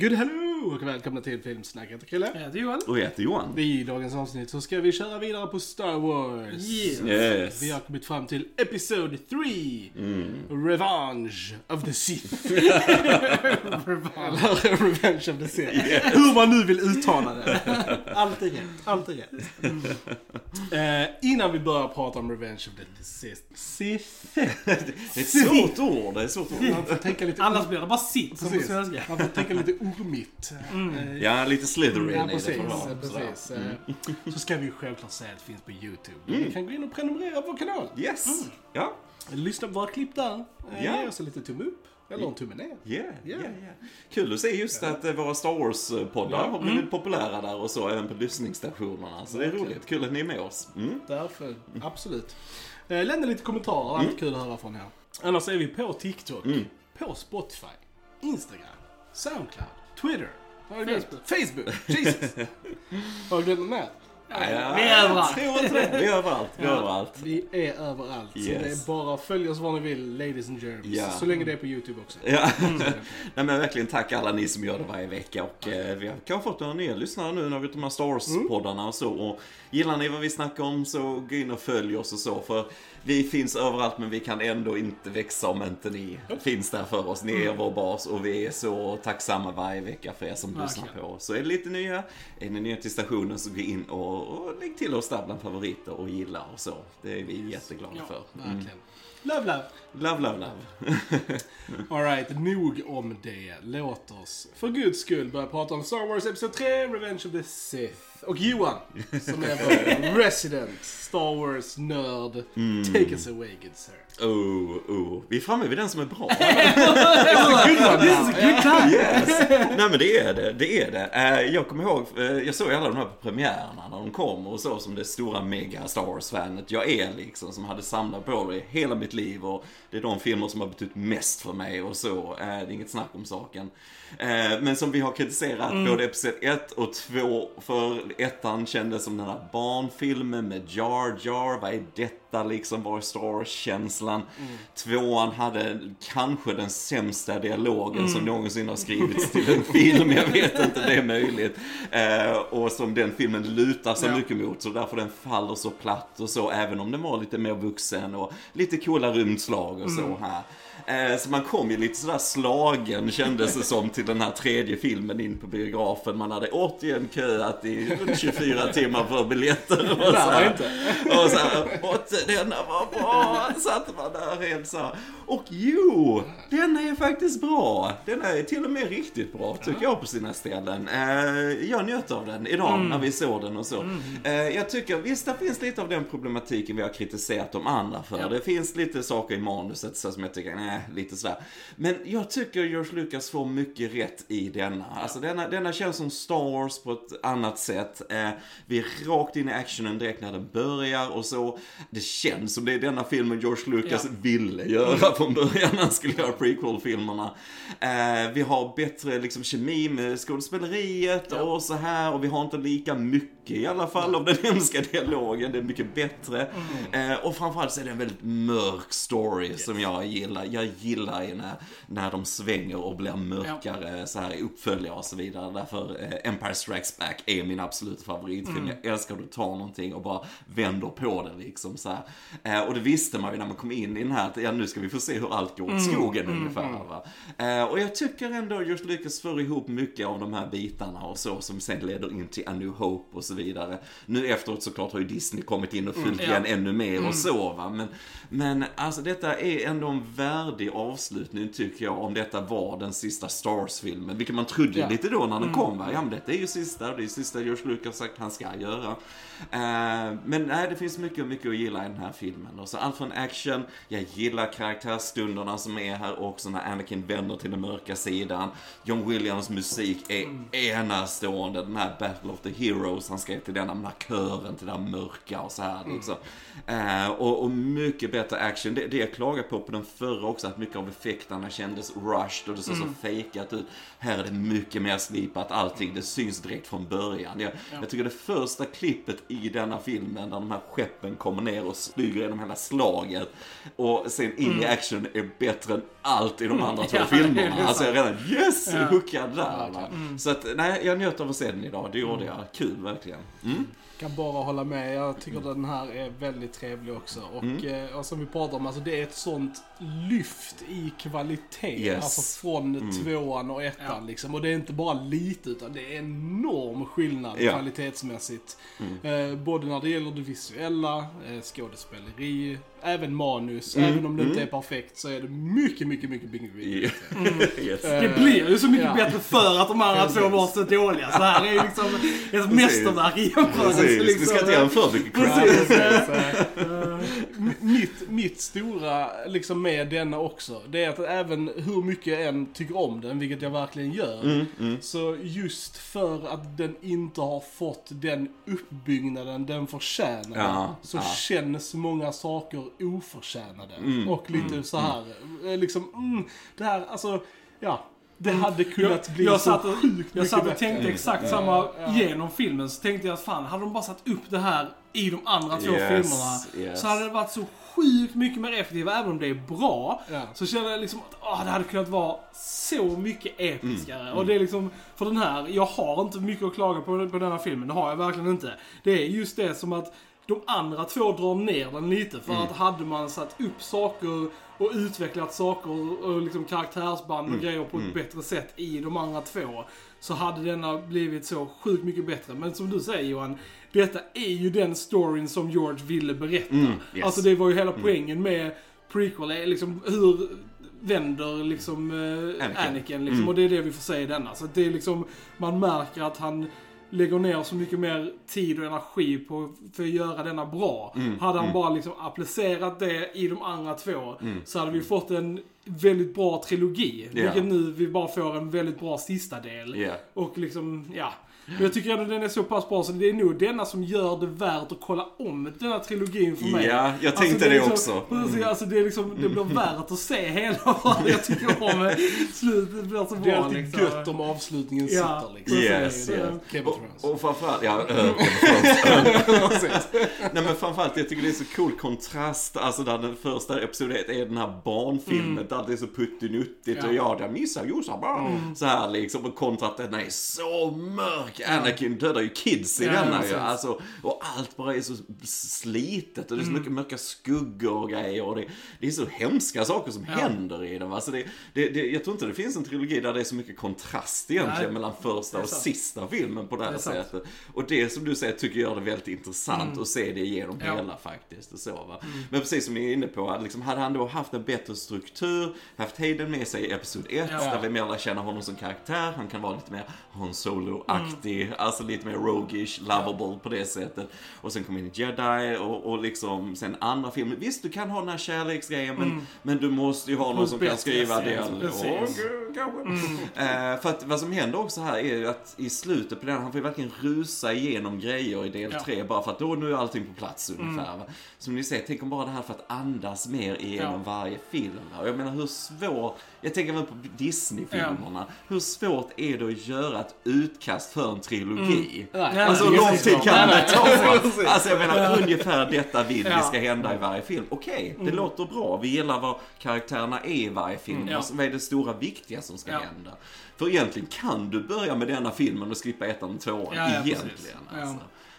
Good hello och välkomna till Filmsnack. Jag heter Krille. Jag heter Johan. Och jag heter Johan. I dagens avsnitt så ska vi köra vidare på Star Wars. Yes. Yes. Vi har kommit fram till Episode 3. Revenge of the Sith. Eller Revenge of the Sith. Hur man nu vill uttala det. Allt är rätt. Allt är rätt. Eh, innan vi börjar prata om Revenge of the Sith. Sith. Det är ett svårt ord. Det är ett svårt ord. Man får tänka lite, Annars blir det bara sitt som på precis. svenska. Man får tänka lite ormigt. Eh, Ja, lite Slytherin Ja, i det precis. får det vara. precis. Eh, Så ska vi ju självklart säga att det finns på YouTube. Ni kan gå in och prenumerera på vår kanal. Yes. Ja. Lyssna på våra klipp där. Eh, Ja. Ge oss en liten tumme upp. Eller en tumme ner. Yeah, yeah, Yeah. Kul att se just att eh, våra Star Wars-poddar har blivit populära där och så, även på lyssningsstationerna. Så det är roligt. Kul att ni är med oss. Mm. Därför, absolut. Eh, Lämna lite kommentarer, alltid kul att höra från er. Annars är vi på TikTok, på Spotify, Instagram, Soundcloud, Twitter. Har jag glömt? Facebook. Jesus. Har jag glömt något mer? Ja, Vi är överallt. Jag tror inte det. Vi är överallt. Vi är överallt. Vi är överallt. Så det är bara att följa oss var ni vill, ladies and germs. Ja. Så länge det är på YouTube också. Ja. Nej, men verkligen tack alla ni som gör det varje vecka. Och eh, vi har kanske fått några nya lyssnare nu när vi de här Star Wars-poddarna och så. Och gillar ni vad vi snackar om så gå in och följ oss och så. För vi finns överallt men vi kan ändå inte växa om inte ni finns där för oss. Ni är vår bas och vi är så tacksamma varje vecka för er som lyssnar på oss. Så är det lite nya, är ni nya till stationen så gå in och, och lägg till oss där bland favoriter och gilla och så. Det är vi jätteglada Ja, för. Verkligen. Love, love. Love, love, love. Alright, nog om det. Låt oss för guds skull börja prata om Star Wars Episod 3, Revenge of the Sith. Och Johan, som är vår resident Star Wars-nörd. Take us away, good sir. Oh, oh. Vi är framme vid den som är bra. This is a good time. Yes. Nej men det är det, det är det. Eh, Jag kommer ihåg, eh, jag såg alla de här på premiärerna när de kom och så som det stora mega Star Wars-fanet jag är liksom. Som hade samlat på det hela mitt liv och det är de filmer som har betytt mest för mig och så. Eh, Det är inget snack om saken. Eh, Men som vi har kritiserat både Episod 1 och 2 för ettan kändes som den här barnfilmen med Jar Jar. Vad är detta liksom? Var Star Wars-känslan? Tvåan hade kanske den sämsta dialogen som någonsin har skrivits till en film. Jag vet inte, det är möjligt. Eh, och som den filmen lutar så Ja. mycket mot. Så därför den faller så platt och så. Även om den var lite mer vuxen och lite coola rymdslag och så här. Eh, Så man kom ju lite sådär slagen kändes det som till den här tredje filmen in på biografen. Man hade återigen köat i runt 24 timmar för biljetter. Och så här. Och så här, och denna var bra. Satt man där helt så här. Och jo, denna är faktiskt bra. Denna är till och med riktigt bra tycker jag på sina ställen. Eh, jag njöt av den idag när vi såg den och så. Eh, jag tycker, visst det finns lite av den problematiken vi har kritiserat de andra för. Ja. Det finns lite saker i manuset så som jag tycker, nej, lite sådär. Men jag tycker George Lucas får mycket rätt i denna. Alltså denna, denna känns som Star Wars på ett annat sätt. Eh, vi är rakt in i actionen direkt när den börjar och så. Det känns som det är denna filmen George Lucas Ja. ville göra från början när han skulle göra prequel-filmerna. Eh, vi har bättre liksom kemi med skådespeleriet Ja. och så här och vi har inte lika mycket i alla fall av den hemska dialogen. Det är mycket bättre. Mm. Eh, och framförallt så är det en väldigt mörk story som jag gillar. Jag gillar ju när, när de svänger och blir mörkare så här i uppföljare och så vidare. Därför eh, Empire Strikes Back är min absoluta favoritfilm. Mm. Jag älskar att du tar någonting och bara vänder på det liksom så här. Eh, och det visste man ju när man kom in i den här att ja, nu ska vi få se hur allt går åt skogen ungefär. Va? Eh, och jag tycker ändå just Lucas för ihop mycket av de här bitarna och så som sen leder in till A New Hope och så vidare. Nu efteråt såklart har ju Disney kommit in och fyllt ja. igen ännu mer och så va. Men, men alltså detta är ändå en värdig avslutning tycker jag om detta var den sista Star Wars-filmen. Vilket man trodde Ja. lite då när den kom va. Ja men detta är ju sista, det är sista George Lucas sagt han ska göra. Eh, men nej, det finns mycket, mycket att gilla i den här filmen. Och så allt från action, jag gillar karaktärstunderna som är här också när Anakin vänder till den mörka sidan. John Williams musik är enastående. Den här Battle of the Heroes han skrev till denna, den här kören till här mörka och så här liksom. Eh, och, och mycket bättre action. Det, det jag klagade på på den förra också att mycket av effekterna kändes rushed och det såg så fejkat ut. Här är det mycket mer slipat, allting, det syns direkt från början. Jag, jag tycker det första klippet i denna filmen, där de här skeppen kommer ner och flyger genom hela slaget och sen in i action är bättre än allt i de andra två Ja, filmerna. Alltså jag är redan yes, Ja. hookad där. va. Så att, nej, jag njöt av att se den idag. Det gjorde jag. Kul verkligen. Mm. Kan bara hålla med. Jag tycker den här är väldigt trevlig också. Och, Mm. eh, och som vi pratade om, alltså det är ett sånt lyft i kvalitet. Yes. Alltså från Mm. tvåan och ettan Ja. liksom. Och det är inte bara lite, utan det är enorm skillnad Ja. kvalitetsmässigt. Mm. Eh, både när det gäller det visuella, eh, skådespeleri, även manus. Mm. Även om det inte är Mm. perfekt så är det mycket, mycket, mycket, mycket, mycket yes. Eh, Det blir ju så mycket ja. bättre för att de andra två var så dåliga. Så här är ju liksom ett mästerverk i jämförelse. Precis, Liksom. vi ska inte göra för mycket credit. precis. Eh, mitt, mitt stora liksom med denna också, det är att även hur mycket jag än tycker om den, vilket jag verkligen gör, Mm, mm. så just för att den inte har fått den uppbyggnaden den förtjänar, Ja, så ja. känns många saker oförtjänade. Mm, Och lite så här, eh, liksom, mm, det här, alltså, ja. Det hade kunnat Jag- bli jag så satt och- sjukt Jag satt och bättre. tänkte exakt Ja, samma ja. genom filmen. Så tänkte jag att fan, hade de bara satt upp det här i de andra två Yes, filmerna yes. så hade det varit så sjukt mycket mer effektivt. Även om det är bra Ja. så känner jag liksom att åh, det hade kunnat vara så mycket episkare. Mm, Och det är liksom, för den här, jag har inte mycket att klaga på på den här filmen. Det har jag verkligen inte. Det är just det som att de andra två drar ner den lite. För Mm. att hade man satt upp saker och utvecklat saker och liksom karaktärsband och Mm. grejer på ett bättre sätt i de andra två. Så hade denna blivit så sjukt mycket bättre. Men som du säger Johan, detta är ju den storyn som George ville berätta. Mm, yes. Alltså det var ju hela poängen med prequel, liksom hur vänder liksom eh, Anakin. Anakin, liksom, Mm. och det är det vi får se i denna. Så det är liksom, man märker att han lägger ner så mycket mer tid och energi på för att göra denna bra. Mm, Hade han mm. bara liksom applicerat det i de andra två Mm, så hade vi fått en väldigt bra trilogi. Ja. Vilket nu vi bara får en väldigt bra sista del. Ja. Och liksom, ja. Men jag tycker ändå den är så pass bra så det är nog denna som gör det värt att kolla om den här trilogin för mig. Ja, jag Alltså, tänkte är det liksom, också. Precis, alltså det, är liksom, det blir värt att se hela vad jag tycker om slutet. blir så bra Det är alltid liksom. gött om avslutningen Ja, sitter liksom. Yes, Det yes. Thrones. Och, och framförallt, ja, äh. Nej men framförallt, jag tycker det är så cool kontrast, alltså där den första episoden är den här barnfilmen, där det är så puttinuttigt Ja. och ja, där missar Jossan bara. Så här liksom, och kontra att den är så mörk. Anakin dödar ju kids i Ja, denna ju. Alltså, och allt bara är så slitet och det är så mycket mörka skuggor och grejer. Och det, det är så hemska saker som Ja. händer i den. Alltså det, det, det, jag tror inte det finns en trilogi där det är så mycket kontrast egentligen Nej. mellan första Det och sista filmen på det här Det sant. sättet. Och det som du säger tycker jag är väldigt intressant att se det igenom Ja. hela faktiskt. Och så, va? Men precis som ni är inne på, liksom, hade han då haft en bättre struktur, haft Hayden med sig i Episod 1, Ja. där vi mer lär känna honom som karaktär, han kan vara lite mer Han Solo-aktig, alltså lite mer roguish, lovable på det sättet. Och sen kom in Jedi och, och liksom sen andra filmer. Visst, du kan ha den här kärleksgrejen, men, men du måste ju ha någon som kan skriva precis. kanske. Eh, för att vad som händer också här är ju att i slutet på den, han får ju verkligen rusa igenom grejer i del Ja. Mm. 3 bara för att då nu är allting på plats ungefär. va. Som ni ser, tänk om bara det här för att andas mer igenom varje film. Och jag menar hur svårt, jag tänker väl på Disney-filmerna, hur svårt är det att göra ett utkast för en trilogi? Nej, Alltså Ja, hur lång tid kan Nej, det ta? Alltså jag menar ungefär detta vill vi Ja. ska hända i varje film. Okej, det låter bra. Vi gillar vad karaktärerna är i varje film. Ja. Vad är det stora viktiga som ska Ja. hända? För egentligen kan du börja med denna filmen och skippa ettan och tvåan. Ja, ja, egentligen. precis.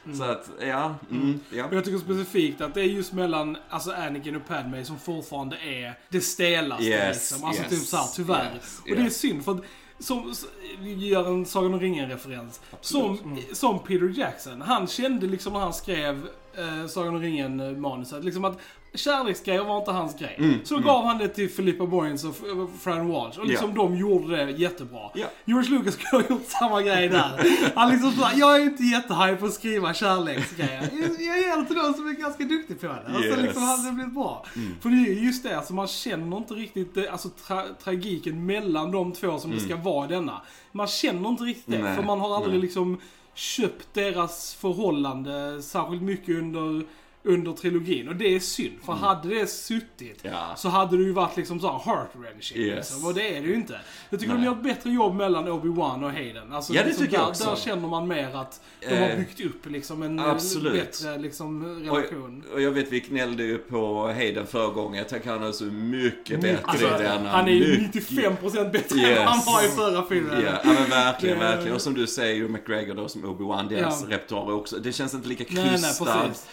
Alltså. Så att, ja. Mm, ja. Och jag tycker specifikt att det är just mellan alltså Anakin och Padme som fortfarande är det stelaste Yes, liksom. Alltså yes, typ såhär, tyvärr. yes, och det är synd för att som, vi gör en Sagan om ringen-referens. Som, som Peter Jackson. Han kände liksom när han skrev eh, Sagan om ringen-manuset, liksom att kärleksgrejer var inte hans grej. Mm, så då gav han det till Philippa Boyens och Fran Walsh. Och liksom de gjorde det jättebra. Ja. George Lucas skulle ha gjort samma grej där. Han liksom sa, jag är inte jättehype på att skriva kärleksgrejer. Jag- Jag ger det till någon som är ganska duktig på det. Alltså Yes. liksom hade det blivit bra. För det är ju just det, alltså man känner inte riktigt det, alltså tra tragiken mellan de två som det ska vara i denna. Man känner inte riktigt det, Nej, för man har aldrig nej. liksom köpt deras förhållande särskilt mycket under under trilogin. Och det är synd, för hade det suttit Mm. Ja. så hade det ju varit liksom så här heart-wrenching. Yes. Liksom. Och det är det ju inte. Jag tycker Nej. de gör ett bättre jobb mellan Obi-Wan och Hayden. Alltså, Ja, det liksom tycker jag där, också. Där känner man mer att de har Eh, byggt upp liksom en absolut. bättre liksom, relation. Och, och jag vet vi gnällde ju på Hayden förra gången. Jag tycker han är så mycket bättre Alltså, i denna. han är ju Mycket- 95% bättre än Yes. vad han var i förra filmen. Ja, ja, men verkligen, verkligen. Och som du säger, McGregor då som Obi-Wan, deras Ja. repertoar också. Det känns inte lika Nej, nej, precis.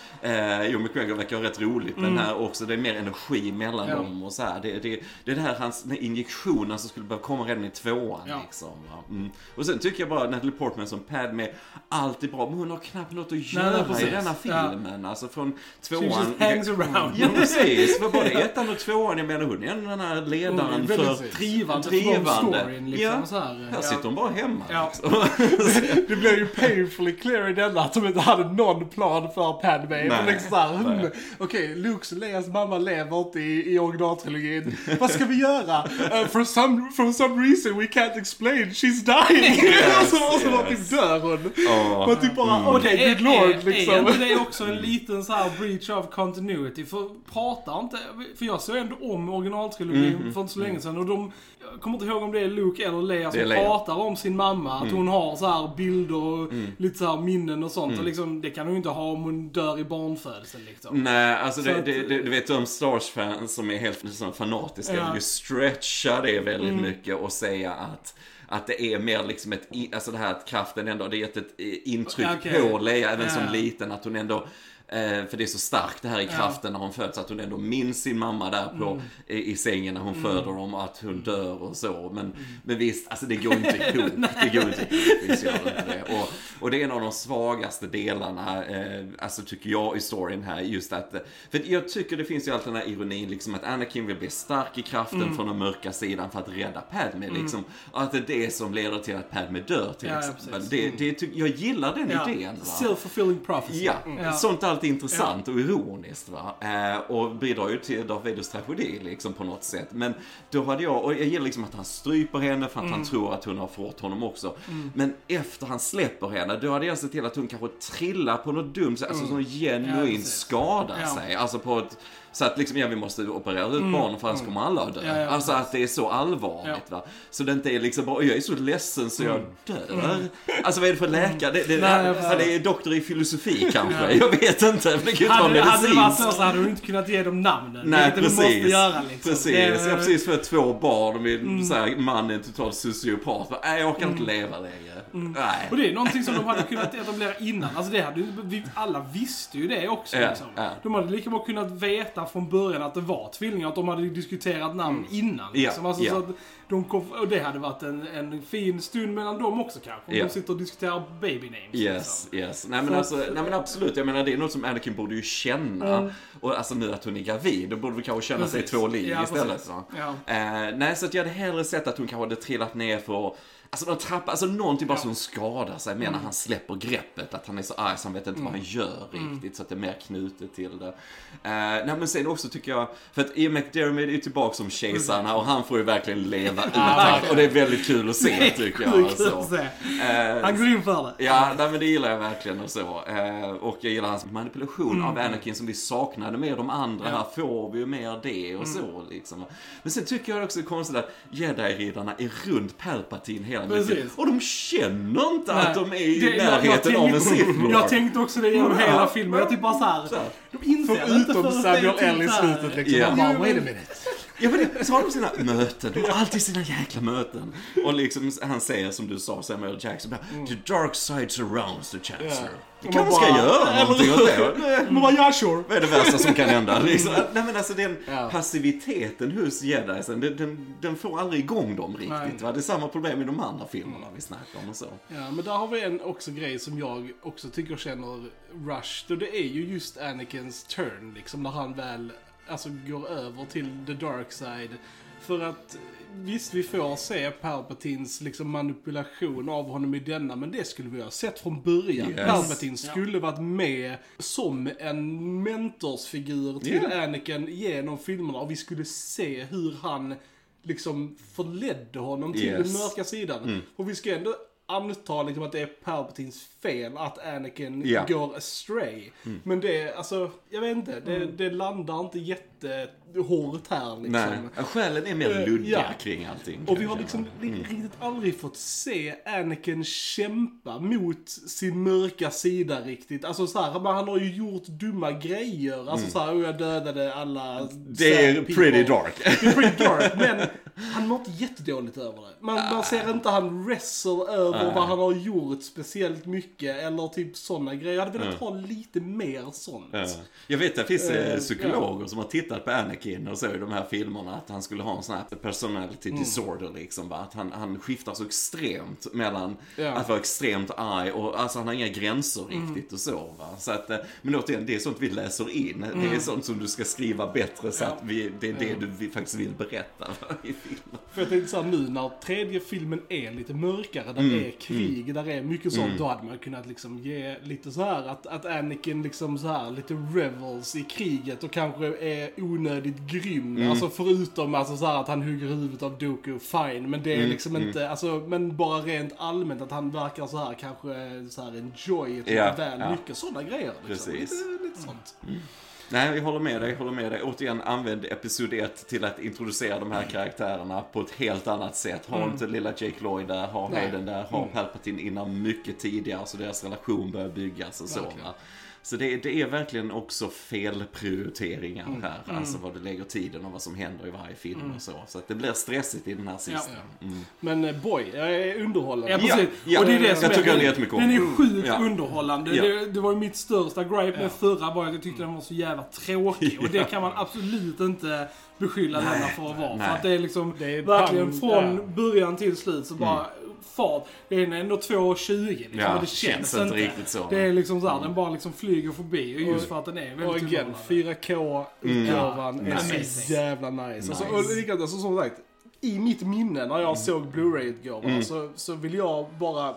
Eh, jo, McGregor verkar ha rätt roligt, men här också, det är mer energi mellan Ja. dem och så här. Det, det, det är det här, hans, den injektionen som skulle behöva komma redan i tvåan Ja. liksom. Mm. Och sen tycker jag bara Natalie Portman som Padme, allt är bra, men hon har knappt något att göra nej, i denna Ja. filmen. Alltså från tvåan. She just hangs around. Ja, precis. För både ettan och tvåan, jag menar hon är den här ledaren väldigt för drivande för de storyn, liksom, Ja, så här, här ja. sitter hon bara hemma. Ja. Liksom. Det blir ju painfully clear i denna att de inte hade någon plan för Padme. Nej, liksom såhär, hmm, okej, Luke och Leias mamma lever inte i, i originaltrilogin. Vad ska vi göra? Uh, for, some, for some reason we can't explain, she's dying! Yes, och så, och så bara yes. typ dör hon. Ja. Man typ bara, det okej, är, good lord är, liksom. är inte det också en liten så här breach of continuity? För pratar inte, för jag såg ändå om originaltrilogin Mm, för inte så länge sedan och de, jag kommer inte ihåg om det är Luke eller Leia som Leia. pratar om sin mamma. Att hon har så här bilder och lite så här minnen och sånt. Och liksom, det kan hon ju inte ha om hon dör i barnfödseln liksom. Nej, alltså Så det, att- det, det, du vet de Star Wars-fans som är helt liksom, fanatiska Ja. vill ju stretcha det väldigt Mm. mycket och säga att att det är mer liksom ett, alltså det här att kraften ändå, det har gett ett eh, intryck Okej. på Leia även som Ja. liten att hon ändå Eh, för det är så starkt det här i Ja. kraften när hon föds, att hon ändå minns sin mamma där på, Mm. i, i sängen när hon föder dem att hon dör och så. Men, men visst, alltså det går inte ihop. det går inte ihop, gör inte det. Och, och det är en av de svagaste delarna, eh, alltså tycker jag i storyn här, just att, för jag tycker det finns ju alltid den här ironin liksom att Anakin vill bli stark i kraften Mm. från den mörka sidan för att rädda Padme liksom. Och att det är det som leder till att Padme dör till Ja, ja, exempel. det, det, ty- jag gillar den Ja. idén. Va? Self-fulfilling prophecy. Ja, Ja. sånt alltid intressant och ironiskt va. Eh, och bidrar ju till Darth Vaders tragedi liksom på något sätt. Men då hade jag, och jag gillar liksom att han stryper henne för att Mm. han tror att hon har fått honom också. Men efter han släpper henne, då hade jag sett till att hon kanske trillar på något dumt, sätt, alltså som Mm. Ja, genuint precis. skadar Ja. sig. Alltså på ett, så att liksom, ja vi måste operera ut barnen för annars kommer alla att dö. Mm. Ja, ja, alltså att det är så allvarligt va. Så det inte är liksom bara, jag är så ledsen så jag dör. Alltså vad är det för läkare? Det, det, Mm. Nej, han precis. är doktor i filosofi kanske. Ja. Jag vet inte, det kan ju inte vara Hade, hade det varit så medicinskt. så hade du inte kunnat ge dem namnen. Nej, det det precis. måste göra liksom. Precis, Det- jag har precis fått två barn och min Mm. så här, man är en total sociopat. Nej, jag orkar inte leva längre. Nej. Och det är någonting som de hade kunnat etablera innan. Alltså det hade, vi alla visste ju det också. Ja, liksom. De hade lika bra kunnat veta från början att det var tvillingar. Att de hade diskuterat namn innan. Liksom. Ja, alltså, ja. Så att de kom, och det hade varit en, en fin stund mellan dem också kanske. Om Ja. de sitter och diskuterar baby names. Yes, Liksom. yes. Nej men, Så alltså, att- nej men absolut, jag menar det är något som Anakin borde ju känna. Mm. Och alltså nu att hon är gravid, då borde vi kanske känna sig Precis. två liv istället. Eh, nej, så att jag hade hellre sett att hon kanske hade trillat ner för Alltså någon trappa, alltså någonting bara Ja. hon skadar sig mer när han släpper greppet. Att han är så arg så han vet inte vad han Mm. gör riktigt. Så att det är mer knutet till det. Eh, nej men sen också tycker jag, för att Ian McDermott är ju tillbaka som kejsaren och han får ju verkligen leva ut verkligen. Och det är väldigt kul att se tycker jag. Sjukt kul Så. att se. Eh, Han går in för det. Ja, nej, men det gillar jag verkligen och så. Eh, och jag gillar hans manipulation av Mm. Anakin som vi saknade med de andra. Ja. Här får vi ju mer det och så liksom. Men sen tycker jag också det är konstigt att jedi-riddarna är runt Palpatine hela Precis. Och de känner inte att de är i Det- jag- jag närheten av en tänkte- Sith. Jag tänkte också det genom Ja. hela filmen. Jag typ bara såhär. Så. De inser inte Förutom Samuel L i typ slutet liksom. Han bara, wait a minute. Ja men det, så har de sina möten, de har alltid sina jäkla möten. Och liksom han säger som du sa, Samuel Jackson, bara, the dark side surrounds the chancellor. Ja. Vi kanske Man ska bara, göra eller någonting åt det. Man bara, ja sure. Vad är det värsta som kan hända? Liksom. Nej men alltså den Ja. passiviteten hos jedisen, den, den, den får aldrig igång dem Nej. riktigt. Va? Det är samma problem i de andra filmerna vi snackar om och så. Ja, men där har vi en också grej som jag också tycker känner rushed. Och det är ju just Anakins turn, liksom, när han väl alltså, går över till the dark side. För att visst, vi får se Palpatines liksom, manipulation av honom i denna, men det skulle vi ha sett från början. Yes. Palpatine skulle varit med som en mentorsfigur till Yeah. Anakin genom filmerna och vi skulle se hur han liksom förledde honom till Yes. den mörka sidan. Och vi ska ändå anta liksom att det är Palpatines fel att Anakin Ja. går astray. Men det, alltså, jag vet inte, det, det landar inte jättehårt här liksom. Nej, ja, själen är mer Eh, luddiga ja. kring allting. Och vi har liksom li- riktigt aldrig fått se Anakin kämpa mot sin mörka sida riktigt. Alltså så här, men han har ju gjort dumma grejer. Alltså så här, "Oh, jag dödade alla Mm. Det är sad people." pretty dark. Det är pretty dark, men han mår inte jättedåligt över det. Man, man ser inte han wrestle över vad han har gjort speciellt mycket eller typ sådana grejer. Jag hade velat ha lite mer sånt. Ja. Jag vet att det finns eh, Eh, psykologer som har tittat på Anakin och så i de här filmerna att han skulle ha en sån här personality Mm. disorder liksom. Va? Att han, han skiftar så extremt mellan Ja. att vara extremt arg och alltså han har inga gränser Mm. riktigt och så. Va? så att, eh, men återigen, det är sånt vi läser in. Det Mm. är sånt som du ska skriva bättre så att vi, det är det du faktiskt vill berätta va, i filmen. För jag tänkte såhär nu när tredje filmen är lite mörkare, där Mm, är krig, där är mycket sånt, då hade man kunnat liksom ge lite så här att, att Anakin liksom så här lite revels i kriget och kanske är onödigt grym. Mm. Alltså förutom alltså så här att han hugger huvudet av Doku, fine. Men det är Mm, liksom inte, alltså men bara rent allmänt att han verkar så här kanske så här enjoy it Ja, väl ja. mycket. Sådana grejer liksom. Precis. Lite, lite sånt. Nej, jag håller med dig, jag håller med dig. Återigen, använd Episod 1 till att introducera de här karaktärerna på ett helt annat sätt. Ha inte lilla Jake Lloyd där, ha. Hayden där, ha Palpatine innan mycket tidigare så deras relation börjar byggas och så. Så det, det är verkligen också felprioriteringar Mm. här. Alltså vad du lägger tiden och vad som händer i varje film och så. Så att det blir stressigt i den här sista. Mm. Men eh, boy, jag är underhållen. Ja, precis. ja. och det är det som Jag är, tycker den är jättemycket om. Den är Mm. sjukt Ja. underhållande. Ja. Det, det var ju mitt största gripe med förra var att jag tyckte den var så jävla tråkig. Och det Ja. kan man absolut inte beskylla denna för att vara. För att det är liksom Det är verkligen pang, från ja. början till slut så bara fart. Det är ändå 2.20 liksom. Ja, och det känns känns inte riktigt så. Det är liksom såhär, den bara liksom flyger förbi. Och just Och- för att den är Och väldigt igen, underhållande. 4K-utgåvan Mm. är Nice. så jävla nice. Alltså, Nice. och likadant, alltså, som sagt, i mitt minne när jag såg Blu-ray-utgåvan Mm. så, så vill jag bara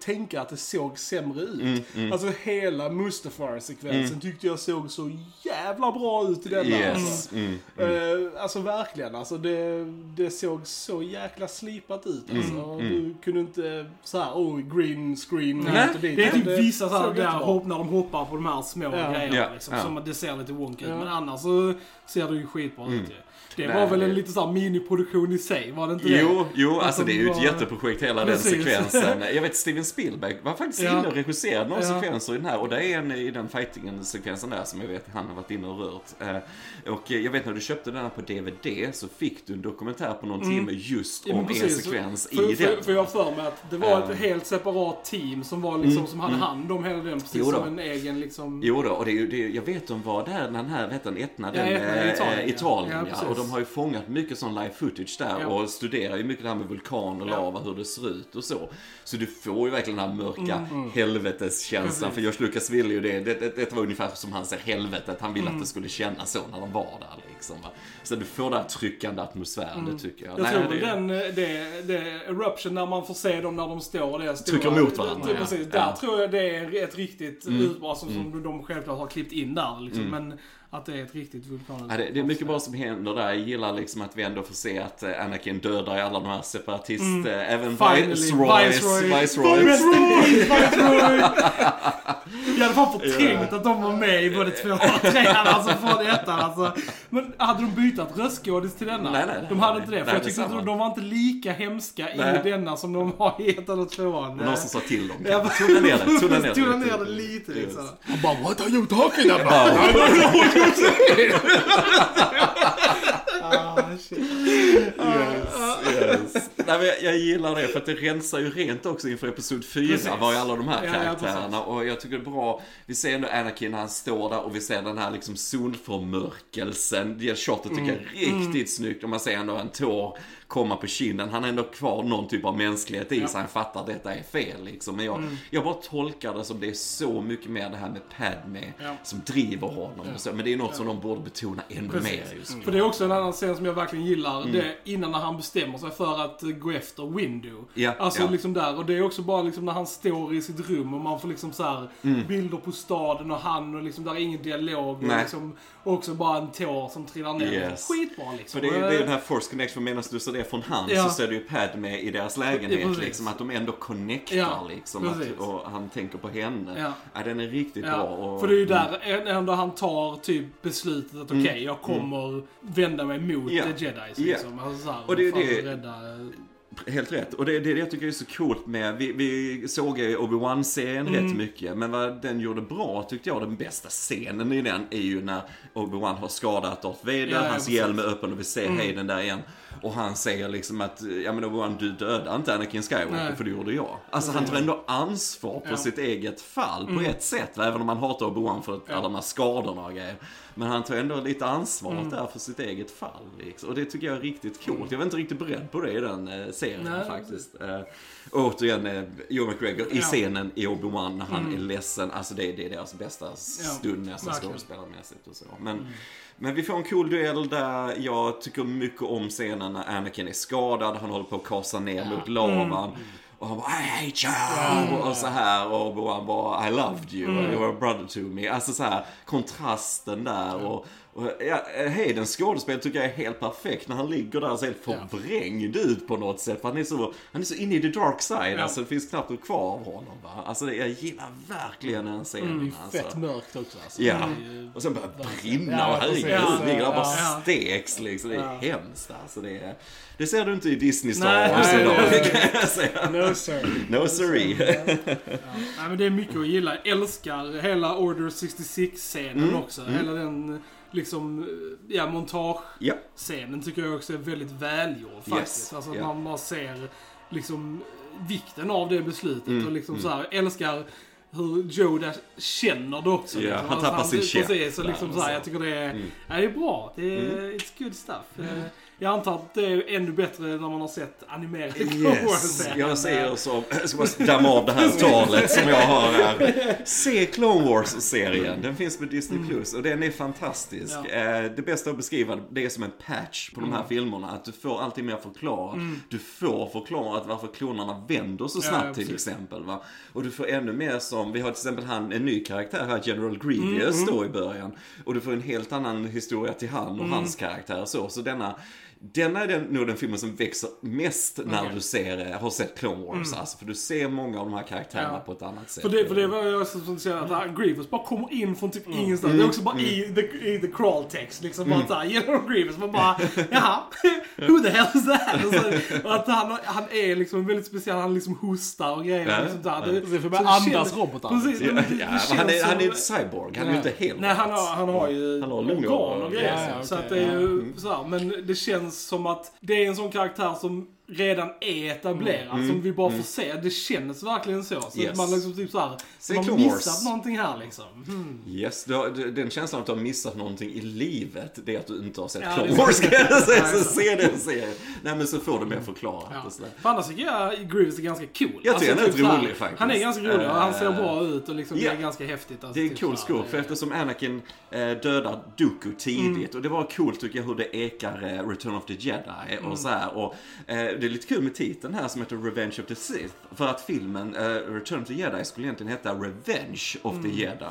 tänka att det såg sämre ut. Mm, mm. Alltså hela Mustafar-sekvensen tyckte jag såg så jävla bra ut i denna. Yes. Mm. Mm. Eh, alltså verkligen, alltså det, det såg så jäkla slipat ut. Mm, Alltså. Du kunde inte så här, oh, green screen Nej, och dit. det är typ Men vissa såhär såg där hopp när de hoppar på de här små Ja. grejerna Ja, liksom. ja. Som att det ser lite wonky ut. Ja. Men annars så ser det ju skitbra ut ju. Det Nej, var väl en lite såhär miniproduktion i sig, var det inte det? Jo, jo, alltså de det är ju ett var- jätteprojekt hela Precis. den sekvensen. Jag vet Steven Spielberg var faktiskt Ja. inne och regisserade några Ja. sekvenser i den här och det är en i den fightingen sekvensen där som jag vet han har varit inne och rört. Eh, Och eh, jag vet när du köpte den här på DVD så fick du en dokumentär på någon timme just Mm. Ja, om men en sekvens för, i för, den. För jag för mig att det var Ja. ett helt separat team som var liksom, som hade hand om hela den, precis Jo som en egen liksom... Jo då, och det är det är, jag vet de var där när den här, vet den, Etna, Ja, den, Etna i eh, Italien, eh, ja. Italien Ja, ja. Och de har ju fångat mycket sån live footage där Ja. och studerar ju mycket det här med vulkan och Ja. lava, hur det ser ut och så. Så du får ju verkligen den här mörka Mm, helveteskänslan. Precis. För George Lucas ville ju det. Det, det, det var ungefär som han ser helvetet. Han ville Mm. att det skulle kännas så när de var där liksom. Va? Så du får den här tryckande atmosfären, det tycker jag. Mm. Jag Nej, tror det- den, eh, det, det Eruption när man får se dem när de står där stora, Trycker mot varandra, det- ja. Precis, Ja. där tror jag det är ett riktigt Mm. utbra som, som de självklart har klippt in där liksom. Men att det är ett riktigt vulkan. Ja, det, det är mycket bra som händer där. Jag gillar liksom att vi ändå får se att eh, Anakin dödar i alla de här separatist... eh, Även Finally. Viceroys. Viceroy. Viceroy! Jag hade fan förträngt att de var med i både två och trean, alltså från ettan alltså. Men hade de bytt röstskådis till denna? Nej, nej, nej, de hade nej. inte det, för Nej, jag tyckte inte samma. de var inte lika hemska Nej. i denna som de var i ettan och tvåan. Någon som sa till dem. Ja, Tona ner det, tona ner det. Lite liksom. Han bara, what are you talking about? Ah, shit. Yes. Nej, men jag, jag gillar det för att det rensar ju rent också inför episod 4 Precis. var ju alla de här Ja, ja, karaktärerna och jag tycker det är bra. Vi ser ändå Anakin när han står där och vi ser den här liksom solförmörkelsen. Det shotet tycker jag är Mm. riktigt snyggt och man ser ändå en tår komma på kinden. Han har ändå kvar någon typ av mänsklighet i sig. Han fattar att detta är fel liksom. Men jag, Mm. jag bara tolkar det som det är så mycket mer det här med Padme Ja. som driver honom så. Men det är något som de borde betona ännu Precis. mer just nu. För det är också en annan scen som jag verkligen gillar. Mm. Det är innan när han bestämmer sig för att gå efter Window. Ja, alltså ja. liksom där. Och det är också bara liksom när han står i sitt rum och man får liksom så här bilder på staden och han och liksom där är ingen dialog. Och liksom också bara en tår som trillar ner. Yes. Skitbra liksom. För det är, det är Eh, den här force connection medan du sådär det från hans Ja. så ser du ju Padme i deras lägenhet liksom. Att de ändå connectar Ja, liksom. Att, och han tänker på henne. Ja. Ja. den är riktigt bra. Och, för det är ju där ändå han tar typ beslutet att okej, Mm. jag kommer vända mig mot Ja. the jedis liksom. Alltså, så här, Och det är det- Rädda... Helt rätt. Och det, det, det jag tycker är så coolt med, vi, vi såg ju Obi-Wan-serien Mm. rätt mycket, men vad den gjorde bra tyckte jag, den bästa scenen i den är ju när Obi-Wan har skadat Darth Vader, Ja, hans. Mm. hjälm är öppen och vi ser Hayden där igen. Och han säger liksom att, ja men Obi-Wan du dödade inte Anakin Skywalker Nej. för det gjorde jag. Alltså han tar ändå ansvar på Ja. sitt eget fall Mm. på ett sätt, även om han hatar Obi-Wan för att alla de här skadorna och grejer. Men han tar ändå lite ansvar Mm. där för sitt eget fall. Liksom. Och det tycker jag är riktigt coolt. Jag var inte riktigt beredd på det i den eh, serien Nej. faktiskt. Eh, återigen, eh, Joe McGregor i Ja. scenen i Obi-Wan när han är ledsen. Alltså det, det är deras bästa stund nästan verkligen. skådespelarmässigt och så. Men, men vi får en cool duell där jag tycker mycket om scenen när Anakin är skadad. Han håller på att kasa ner mot lavan. Och han bara I hate you! Och så här och Obi-Wan bara I loved you, you were a brother to me. Alltså så här kontrasten där och, och ja, Haydens skådespel tycker jag är helt perfekt när han ligger där och ser helt förvrängd ut på något sätt. För han är så, han är så inne i the dark side, Ja. alltså det finns knappt något kvar av honom va. Alltså jag gillar verkligen den scenen alltså. Fett mörkt också alltså. Ja, är ju- och sen börjar det brinna Ja, och herregud, precis. ligger där bara Ja. steks liksom. Det är Ja. hemskt alltså. Det, är, det ser du inte i Disney Star Wars idag, det kan jag säga. No sir. No siree. Nej men det är mycket att gilla. Jag älskar hela Order 66-scenen Mm, också. Hela den liksom, ja montage-scenen tycker jag också är väldigt välgjord faktiskt. Yes, Alltså att man bara ser liksom vikten av det beslutet Mm, och liksom så här älskar hur Joe känner det också. Ja, liksom. han tappar Alltså, sin käpp Precis, där liksom så här, så. jag tycker det är, Mm. ja, det är bra. Det är, it's good stuff. Jag antar att det är ännu bättre när man har sett animerade Yes, jag säger så. Jag ska bara damma av det här talet som jag har här. Se Clone Wars-serien. Den finns på Disney Plus och den är fantastisk. Ja. Eh, Det bästa att beskriva det är som en patch på de här filmerna. Att du får alltid mer förklarat. Du får förklarat varför klonerna vänder så snabbt ja, till exempel. Va? Och du får ännu mer som, vi har till exempel han, en ny karaktär här, General Grievous då i början. Och du får en helt annan historia till han och hans karaktär och så. Så denna denna är den, nog den filmen som växer mest när Okej. du ser, har sett Clone Wars. Alltså, för du ser många av de här karaktärerna Ja. på ett annat sätt. För det, för det var jag som säger att han, Grievous bara kommer in från typ ingenstans. Det är också bara i, the, i the crawl text liksom. Bara såhär, General Grievous. Man bara, jaha, who the hell is that? Och, så, och att han, han är liksom väldigt speciell. Han liksom hostar och grejer. Ja, och sånt där. ja. Det får så börja det andas robotar. Precis, Ja, det, ja, det han är, han är som- inte cyborg, han är ju inte helt Nej, han har, han har ju Han har organ och grejer. Ja, ja, så att det är ju Mm. så här, Men det känns som att det är en sån karaktär som redan är etablerad, som vi bara får se. Det känns verkligen så. Så Mm. Yes. att man liksom typ såhär, Se man Wars. missat någonting här liksom. Hmm. Yes, du har, du- den känslan att du har missat någonting i livet, det är att du inte har sett Ja, Clone Wars kan jag säga. Så se den serien. Nej men så får du mer förklarat Ja. och sådär. För annars tycker jag Grievous är ganska cool. Alltså, Jag tycker han är typ så rolig faktiskt. Han är ganska rolig och han ser Eh, bra ut och liksom, ja. det är ganska häftigt. Alltså, Det är typ cool så skurk, för det- eftersom Anakin eh, dödar Dooku tidigt Mm. och det var coolt tycker jag hur det ekar eh, Return of the Jedi Mm. och så här. Och eh, det är lite kul med titeln här som heter Revenge of the Sith. För att filmen eh, Return of the Jedi skulle egentligen heta Revenge of Mm. the Jedi.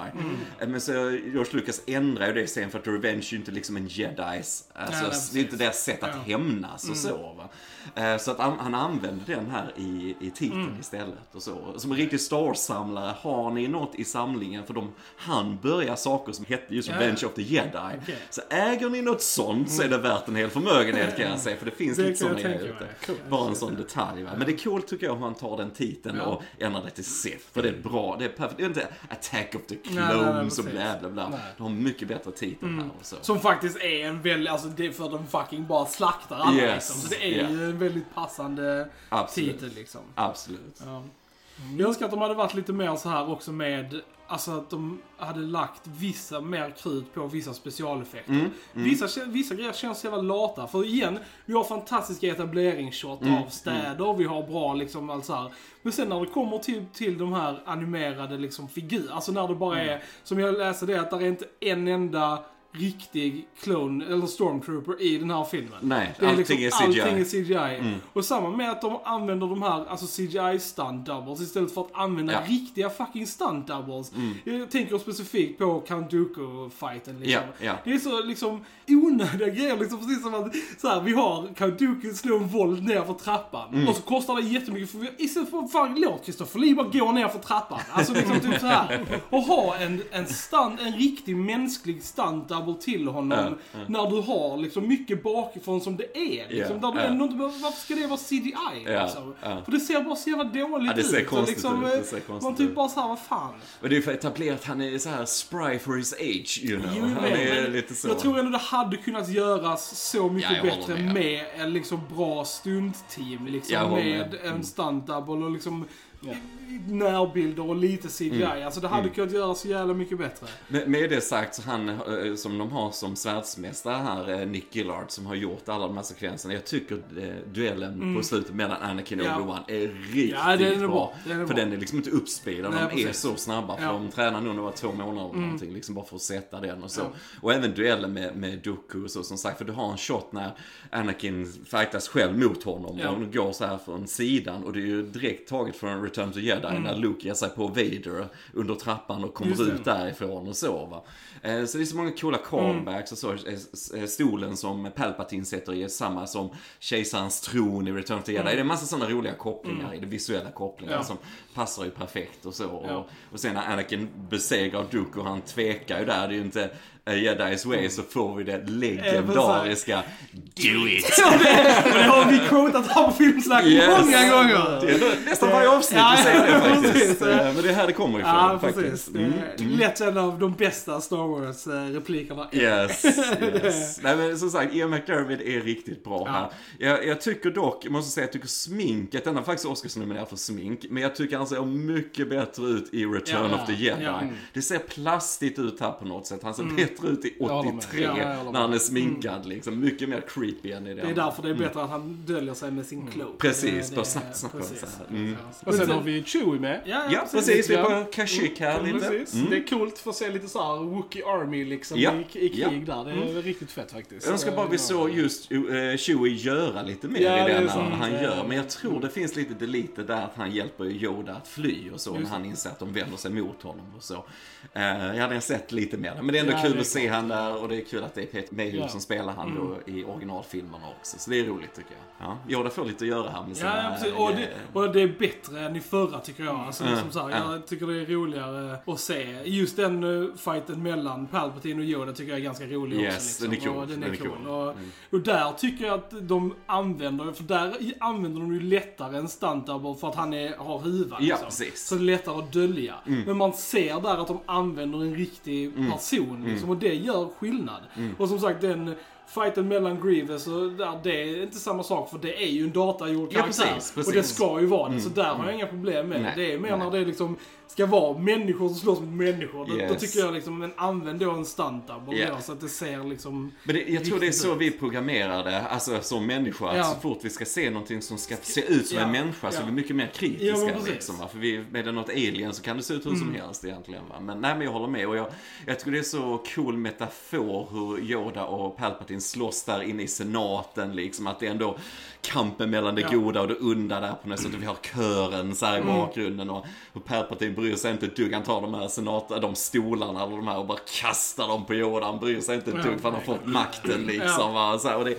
Eh, Men så George Lucas ändrar ju det sen för att Revenge är ju inte liksom en Jedis, alltså, nej, det är inte deras sätt att Ja. Mm. hämnas och så va. Eh, Så att han, han använde den här i, i titeln Mm. istället och så. Som en riktig Star Wars-samlare, har ni något i samlingen? För de han börja saker som hette just Ja, Revenge ja. of the Jedi. Okej. Så äger ni något sånt så är det värt en hel förmögenhet kan jag säga. För det finns Det lite sådana grejer ute. Bara en sån detalj va. Men det är coolt tycker jag hur han tar den titeln Ja. och ändrar det till Sith. För det är bra, det är perfekt. Det är inte Attack of the Clones och bla bla bla. Nej. De har mycket bättre titel här och så. Som faktiskt är en väldigt, alltså det är för att de fucking bara slaktar alla Yes. liksom. Så det är ju en väldigt passande Absolut. titel liksom. Absolut. Ja. Jag önskar att de hade varit lite mer så här också med, alltså att de hade lagt vissa mer krut på vissa specialeffekter. Mm, Vissa, kä- vissa grejer känns så jävla lata. För igen, vi har fantastiska etableringsshot Mm, av städer, vi har bra liksom allt så här. Men sen när det kommer till, till de här animerade liksom figurer, alltså när det bara Mm. är, som jag läser det, att det är inte en enda riktig clone eller stormtrooper i den här filmen. Nej, Det är allting liksom, är CGI. Allting är CGI. Mm. Och samma med att de använder de här alltså CGI stunt doubles istället för att använda Ja. Mm. riktiga fucking stunt doubles. Jag tänker specifikt på Count Dooku-fighten liksom. Ja, ja. Det är så liksom onödiga grejer liksom precis som att så här, vi har Count Dooku slå en vold ner för trappan. Mm. Och så kostar det jättemycket för vi, istället för fan låt Christopher Lee bara gå ner för trappan. Alltså liksom typ så här. Och ha en, en stunt, en riktig mänsklig stunt double till honom. Ja. När du har liksom mycket bakifrån som det är. Liksom, Ja, där du ändå inte behöver, varför ska det vara CGI? Ja, Liksom? ja. För det ser bara så jävla dåligt Ja, det ser ut. Konstigt liksom, ut, det eh, ser konstigt Man typ bara såhär, vad fan. Och det är för att etablera att han är så här spry for his age, you know. Jo, han men- är men lite så. Jag tror ändå det hade kunnat göras så mycket Ja, bättre med. med en liksom bra stuntteam. Liksom, med. Mm. en stunt double och liksom närbilder och lite CGI. Mm. Alltså det hade kunnat göras så jävla mycket bättre. Med, med det sagt, så han eh, som de har som svärdsmästare här, eh, Nick Gillard, som har gjort alla de här sekvenserna. Jag tycker eh, duellen på slutet mellan Anakin och Mm. Ja. Obi-Wan är riktigt Ja, den är bra. bra. Den är för bra. den är liksom inte uppspeedad, Nej, de är precis. Mm. så snabba. För Ja. de tränar nog några två månader eller någonting, liksom bara för att sätta den och så. Ja. Och även duellen med, med Dooku och så som sagt, för du har en shot när Anakin fightas själv mot honom Ja. och de går så här från sidan och det är ju direkt taget från Return to Jedi när Luke ger sig på Vader under trappan och kommer Mm. Just ut därifrån och så va. Eh, Så det är så många coola callbacks och så. Eh, eh, Stolen som Palpatine sätter i är samma som kejsarens tron i Return to Jedi. Det är en massa sådana roliga kopplingar i det visuella kopplingar Ja. som passar ju perfekt och så. Ja. Och, och sen när Anakin besegrar Dooku, han tvekar ju där. Det är ju inte a Jedi's way så får vi det legendariska Do it! och det har vi quotat här på Filmsnack Yes. många gånger. Det är nästan varje avsnitt Ja, vi säger det faktiskt. Eh, Men det är här det kommer ifrån Ja, faktiskt. Mm. är lätt en av de bästa Star Wars-replikerna. Yes, yes. Nej men som sagt, Ian McDermott är riktigt bra Ja. här. Jag, jag tycker dock, jag måste säga, jag tycker sminket, den har faktiskt Oscarsnominerad för smink, men jag tycker han ser mycket bättre ut i Return Ja, of the Jedi. ja. Det ser plastigt ut här på något sätt. Han ser bättre ut i håller med. 83 Ja, när han är sminkad liksom. Mycket mer creepy än i den. Det är därför det är bättre att han döljer sig med sin cloak. Precis, Det- bara det- snabbt, snabbt precis. så här. Mm. Och sen har vi Chewie med. Ja, Ja, precis. Vi är på Kashyyyk här Mm, lite. Precis. Mm. Det är coolt för att se lite såhär Wookie Army liksom Ja, i, i krig ja. där. Det är riktigt fett faktiskt. Jag önskar bara vi såg just uh, Chewie göra lite mer Ja, i det den när han gör. Men jag tror det finns lite delete där att han hjälper Yoda att fly och så när han inser att de vänder sig mot honom och så. Uh, jag hade sett lite mer Men det är ändå Ja, kul det att se han där och det är kul att det är Peter Mayhew Ja. som spelar han då i originalfilmerna också. Så det är roligt tycker jag. Ja, Yoda får lite att göra här med sina... Ja, precis. Och det, eh, och det är bättre än i förra tycker jag. Alltså, Mm. som sagt, Ja. Jag tycker det är roligare att se. Just den uh, fighten mellan Palpatine och Yoda tycker jag är ganska rolig Yes, också. den är cool. Och, den är Den är cool. cool. Och, Mm. och där tycker jag att de använder, för där använder de ju lättare en stunt double för att han är, har huva. Ja, Liksom. precis. Så det är lättare att dölja. Men man ser där att de använder en riktig person liksom, och det gör skillnad. Och som sagt den fighten mellan Grievous och där, det är inte samma sak för det är ju en datagjord Ja, karaktär. precis, Och det precis. ska ju vara det, så där har jag inga problem med Nej, det. Är mer nej. när det liksom ska vara människor som slåss mot människor. Då, då Yes. tycker jag liksom, men använd då en double Ja. då, så att det ser liksom... Men det, jag tror det är så ut. vi programmerade, alltså som människor. Att Ja. så fort vi ska se någonting som ska se ut som Ja. en människa så Ja. är vi mycket mer Ja, kritiska. precis. liksom, va? För vi, med det något alien så kan det se ut hur som helst egentligen. Va? Men nej, men jag håller med. Och jag, jag tycker det är så cool metafor hur Yoda och Palpatine slåss där inne i senaten. Liksom, att det är ändå kampen mellan det Ja. goda och det onda där på något sätt. Och vi har kören så här i bakgrunden. Och, och Palpatine bryr sig inte ett dugg. Han tar de här senat, de stolarna eller de här och bara kastar dem på Yoda. Han bryr sig inte ett dugg för han har fått makten liksom. Ja. Va? Så här, och det,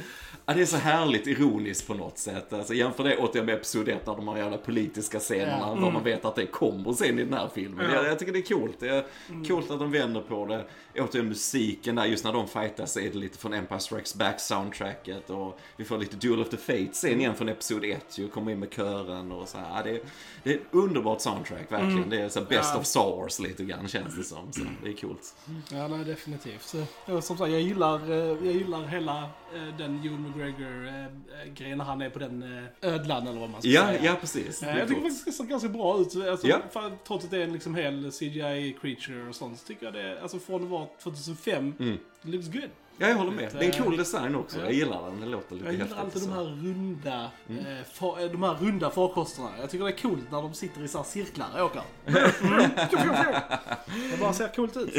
ja, det är så härligt ironiskt på något sätt. Alltså, jämför det återigen med Episod 1 där de har jävla politiska scenerna. Ja. För man vet att det kommer sen i den här filmen. Ja. Jag, jag tycker det är coolt. Det är coolt att de vänder på det. Återigen musiken där, just när de fightas så är det lite från Empire Strikes Back soundtracket. Och vi får lite Duel of the Fates sen igen från Episod 1 ju. Kommer in med kören och så här. Ja, det, är, det är ett underbart soundtrack verkligen. Det är så best Ja. of Star Wars lite grann känns det som. Så det är coolt. Ja, nej, definitivt. Så, som sagt, jag gillar, eh, jag gillar hela eh, den Ewan McGregor-grejen när han är på den eh, ödlan eller vad man ska Ja, säga. ja precis. Det Eh, Jag tycker faktiskt det ser ganska bra ut. Alltså, Ja. för, trots att det är en liksom hel CGI-creature och sånt så tycker jag det, alltså från att vara 2005, Mm. looks good. Ja, jag håller med. Det är en Eh, cool design också. ja. Jag gillar den. Det låter lite Jag gillar alltid de här runda, Mm. eh, far, eh, de här runda farkosterna. Jag tycker det är coolt när de sitter i så här cirklar och åker. Mm. Det bara ser coolt ut.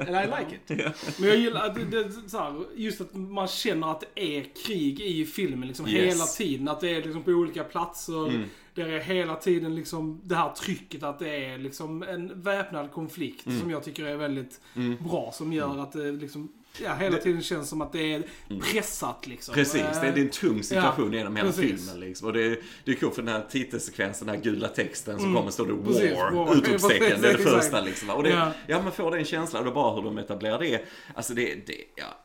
And I like it. Men jag gillar att det, det, så här, just att man känner att det är krig i filmen liksom Yes. hela tiden. Att det är liksom på olika platser. Mm. Där är hela tiden liksom det här trycket att det är liksom en väpnad konflikt som jag tycker är väldigt Mm. bra. Som gör att det liksom, ja, hela tiden känns som att det är pressat liksom. Precis, det är, det är en tung situation Ja, genom hela precis. filmen. Liksom. Och det är, det är coolt för den här titelsekvensen, den här gula texten som kommer står det Precis, War, war. utropstecken. Det är det Exakt. första liksom. Och det, Ja. ja. man får den känslan och det bara hur de etablerar det. Alltså det, det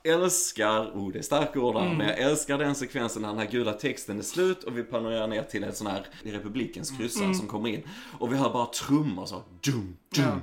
jag älskar, oh det är starka ord Mm. där, men jag älskar den sekvensen när den här gula texten är slut och vi panorerar ner till en sån här republikens kryssare Mm. som kommer in. Och vi hör bara trummor så, dum, dum. Ja.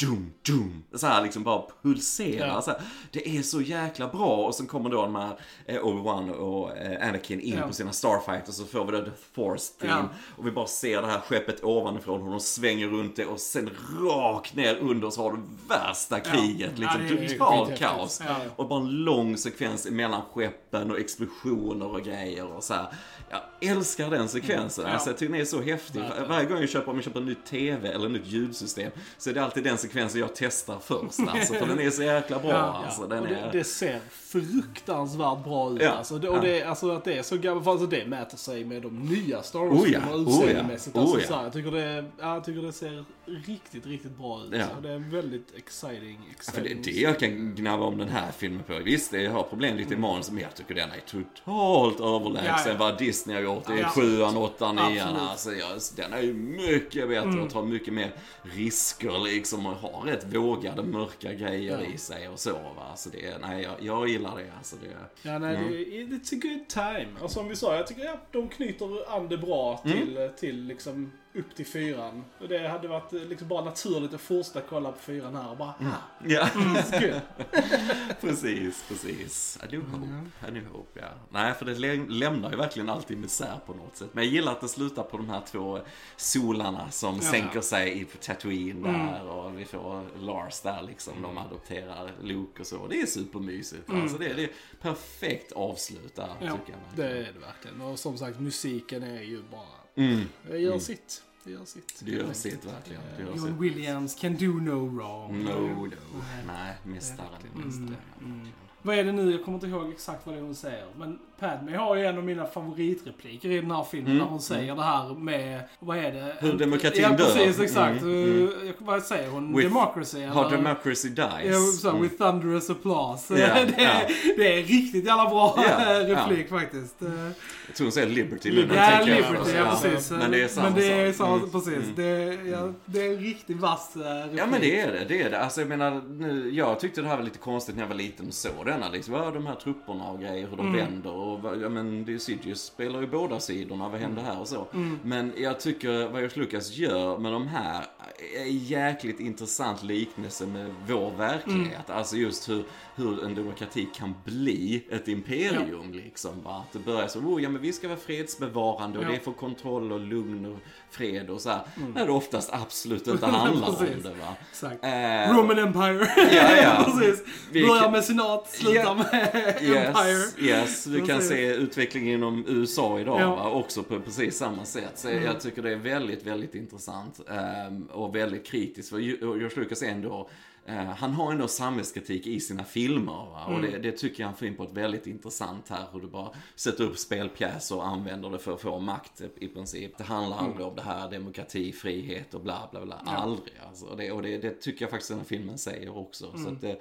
Dum, dum. Så här liksom bara pulserar. Ja. Så här. Det är så jäkla bra. Och sen kommer då de här eh, Obi-Wan och eh, Anakin in Ja. på sina Starfighters och så får vi då The Force Theme. Ja. Och vi bara ser det här skeppet ovanifrån, hur de svänger runt det och sen rakt ner under så har du värsta kriget. Liksom totalt kaos. Och bara en lång sekvens mellan skeppen och explosioner och grejer och så här. Jag älskar den sekvensen. Mm. Alltså, jag tycker den är så häftig. Varje gång jag köper, om jag köper en ny TV eller ett nytt ljudsystem så är det alltid den sekvensen jag testar först. Alltså, för den är så jäkla bra. Ja, alltså, den det, är... det ser fruktansvärt bra ut Ja, alltså. Det, och ja. det, alltså att det är så gammalt, alltså det mäter sig med de nya Star Oh Wars-filmerna ja, oh ja, alltså, oh ja. jag, tycker det, ja, jag tycker det ser riktigt, riktigt bra ut. Ja. Det är en väldigt exciting, Ja, exciting för det det jag kan gnabba om den här filmen på. Visst, det har problem lite i manus, men jag tycker den är totalt överlägsen Ja, ja. vad Disney har gjort i Ja, sjuan, åttan, nian. Alltså, jag, den är ju mycket bättre Mm. och tar mycket mer risker liksom och har rätt vågade mörka grejer Ja. i sig och så. Va? Så det, nej, jag, jag gillar det. Alltså, det Ja, nej, det, it's a good time. Och som vi sa, jag tycker ja, de knyter an det bra till, till liksom upp till fyran. Och det hade varit eh, liksom bara naturligt att fortsätta kolla på fyran här och bara, ah, ja. good. precis, precis. I do hope. I do hope, ja. Nej, för det lä- lämnar ju verkligen alltid misär på något sätt. Men jag gillar att det slutar på de här två solarna som sänker sig i Tatooine där och vi får Lars där liksom. De adopterar Luke och så. Det är supermysigt. Alltså det, är- det är perfekt avslut där, Ja, tycker jag. Det är det verkligen. Och som sagt, musiken är ju bara, Mm. det gör sitt. Det gör sitt. Det gör sitt verkligen. Det gör John sitt. Williams can do no wrong. No, no. Nej, mästaren. Mm. mästaren. Vad är det nu? Jag kommer inte ihåg exakt vad det är hon säger. Men Padme har ju en av mina favoritrepliker i den här filmen. När hon säger det här med, vad är det? Mm. Hur demokratin ja, dör. precis, exakt. Mm, mm. Vad säger hon? With- Democracy? Har eller? democracy dies. Ja, Mm. with thunderous applause. Ja, det, är, det är riktigt jävla bra Ja, replik faktiskt. Jag tror hon säger Liberty när Ja, jag Liberty, ja precis. Men det är samma Men det är samma, Mm, precis. mm. Det, ja, det är en riktigt vass eh, replik. Ja men det är det, det är det. Alltså jag menar, nu, jag tyckte det här var lite konstigt när jag var liten och såg denna liksom. Ja, de här trupperna och grejer, hur de Mm. vänder och vad- ja men det är Sidious spelar ju båda sidorna, vad händer här och så. Mm. Men jag tycker vad George Lucas gör med de här är jäkligt intressant liknelse med vår verklighet. Mm. Alltså just hur, hur en demokrati kan bli ett imperium liksom. Va? Att det börjar så, oh ja men vi ska vara fredsbevarande och Ja. det är för kontroll och lugn och fred och så här. När det oftast absolut inte handlar om det va. Exakt. Eh, Roman Empire. Ja, ja. precis. Börjar med senat, slutar Ja. med Yes, Empire. yes, vi kan Precis. se utvecklingen inom USA idag Ja. va? också på precis samma sätt. Så jag tycker det är väldigt, väldigt intressant ehm, och väldigt kritiskt. För George Lucas ändå, eh, han har ändå samhällskritik i sina filmer. Va? Och det, det tycker jag han får in på ett väldigt intressant här. Hur du bara sätter upp spelpjäser och använder det för att få makt i princip. Det handlar aldrig om det här demokrati, frihet och bla bla bla. Aldrig alltså. Och, det, och det, det tycker jag faktiskt den här filmen säger också. Så att, eh,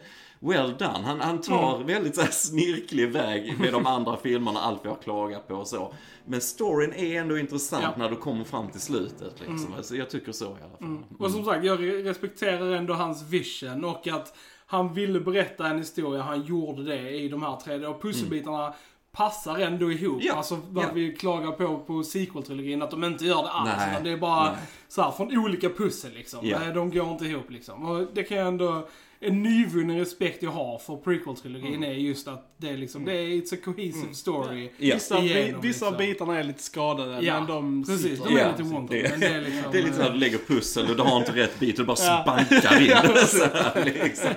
well done. Han, han tar väldigt så här, snirklig väg med de andra filmerna, allt vi har klagat på och så. Men storyn är ändå intressant Ja. när du kommer fram till slutet. Liksom. Alltså, jag tycker så i alla fall. Och som sagt, jag re- respekterar ändå hans vision och att han ville berätta en historia, han gjorde det i de här tre. Och pusselbitarna passar ändå ihop. Ja, Alltså vad ja. vi klagar på på sequel-trilogin, att de inte gör det alls. Nej, utan det är bara nej. så här, från olika pussel liksom. Ja. De går inte ihop liksom. Och det kan jag ändå en nyvunnen respekt jag har för prequel-trilogin Mm. är just att det är liksom, det är it's a cohesive story. Ja. Vissa, Igenom, vissa liksom. bitarna är lite skadade, Ja, men de Precis, sitter. de är Ja, lite wonky. det- är liksom... Det är lite så eh, att du lägger pussel och du har inte rätt bit och du bara Ja. spankar in det. Så här, liksom.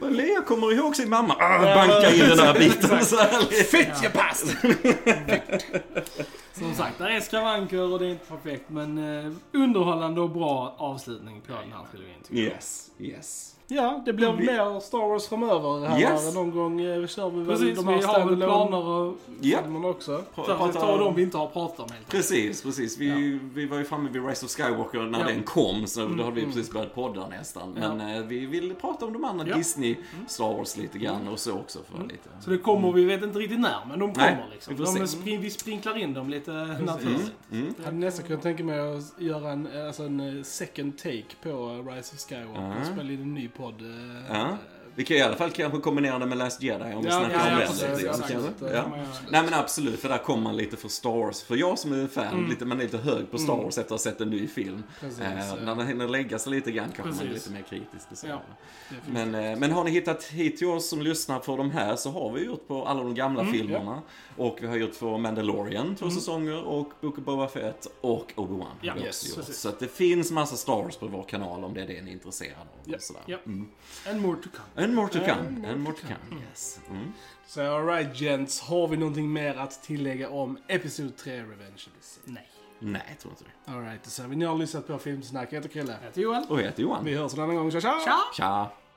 Men Lea kommer ihåg sin mamma. Ah, bankar in den här biten. Så här, liksom. Fett jag past! Som sagt, det är skavanker och det är inte perfekt. Men eh, underhållande och bra avslutning på den här trilogin. Yes, yes. Ja, det blir Vi- mer Star Wars framöver. Här Yes. Någon gång eh, kör vi väl Precis, de vi här har väl planer och Ja. filmerna också. Pra- ta de vi inte har pratat om helt. Precis, precis. Vi, vi var ju framme vid Rise of Skywalker när Ja. den kom, så Mm, då hade vi precis börjat podda nästan. Men eh, vi vill prata om de andra Ja. Mm. Disney, Star Wars lite grann och så också för lite. Så det kommer, vi vet inte riktigt när, men de Nej, kommer liksom. vi får De se. spring, vi sprinklar in dem lite naturligt. Mm. Jag hade nästan kunnat tänka mig att göra en, alltså en eh, second take på Rise of Skywalker Ja. och spela in en ny podd. Eh, ja. Vi kan i alla fall kanske kombinera det med Last Jedi om vi Ja, snackar ja, om ja, den precis, grann. exakt. Ja. göra. Nej men absolut, för där kommer man lite för Star Wars. För jag som är fan, Mm. lite, man är lite hög på Star Wars efter att ha sett en ny film. Precis, Eh, ja. när den hinner lägga sig lite grann kanske man är lite mer kritisk. Och så. Ja. Men, eh, men har ni hittat hit till oss som lyssnar på de här så har vi gjort på alla de gamla Mm, filmerna. Och vi har gjort för Mandalorian två säsonger och Book of Boba Fett och Obi-Wan. Ja, yes. Så att det finns massa Star Wars på vår kanal om det är det ni är intresserade av. Ja, sådär. ja. Mm. And more to come. And more to come. And to more to come. Yes. Mm. Så alright gents, har vi någonting mer att tillägga om Episod 3 Revenge of the Sith? Nej. Nej, jag tror inte det. Alright, då säger vi ni har lyssnat på Filmsnack. Jag heter Krille. Jag heter Johan. Och jag heter Johan. Vi hörs en annan gång. Tja tja! Tja! Tja!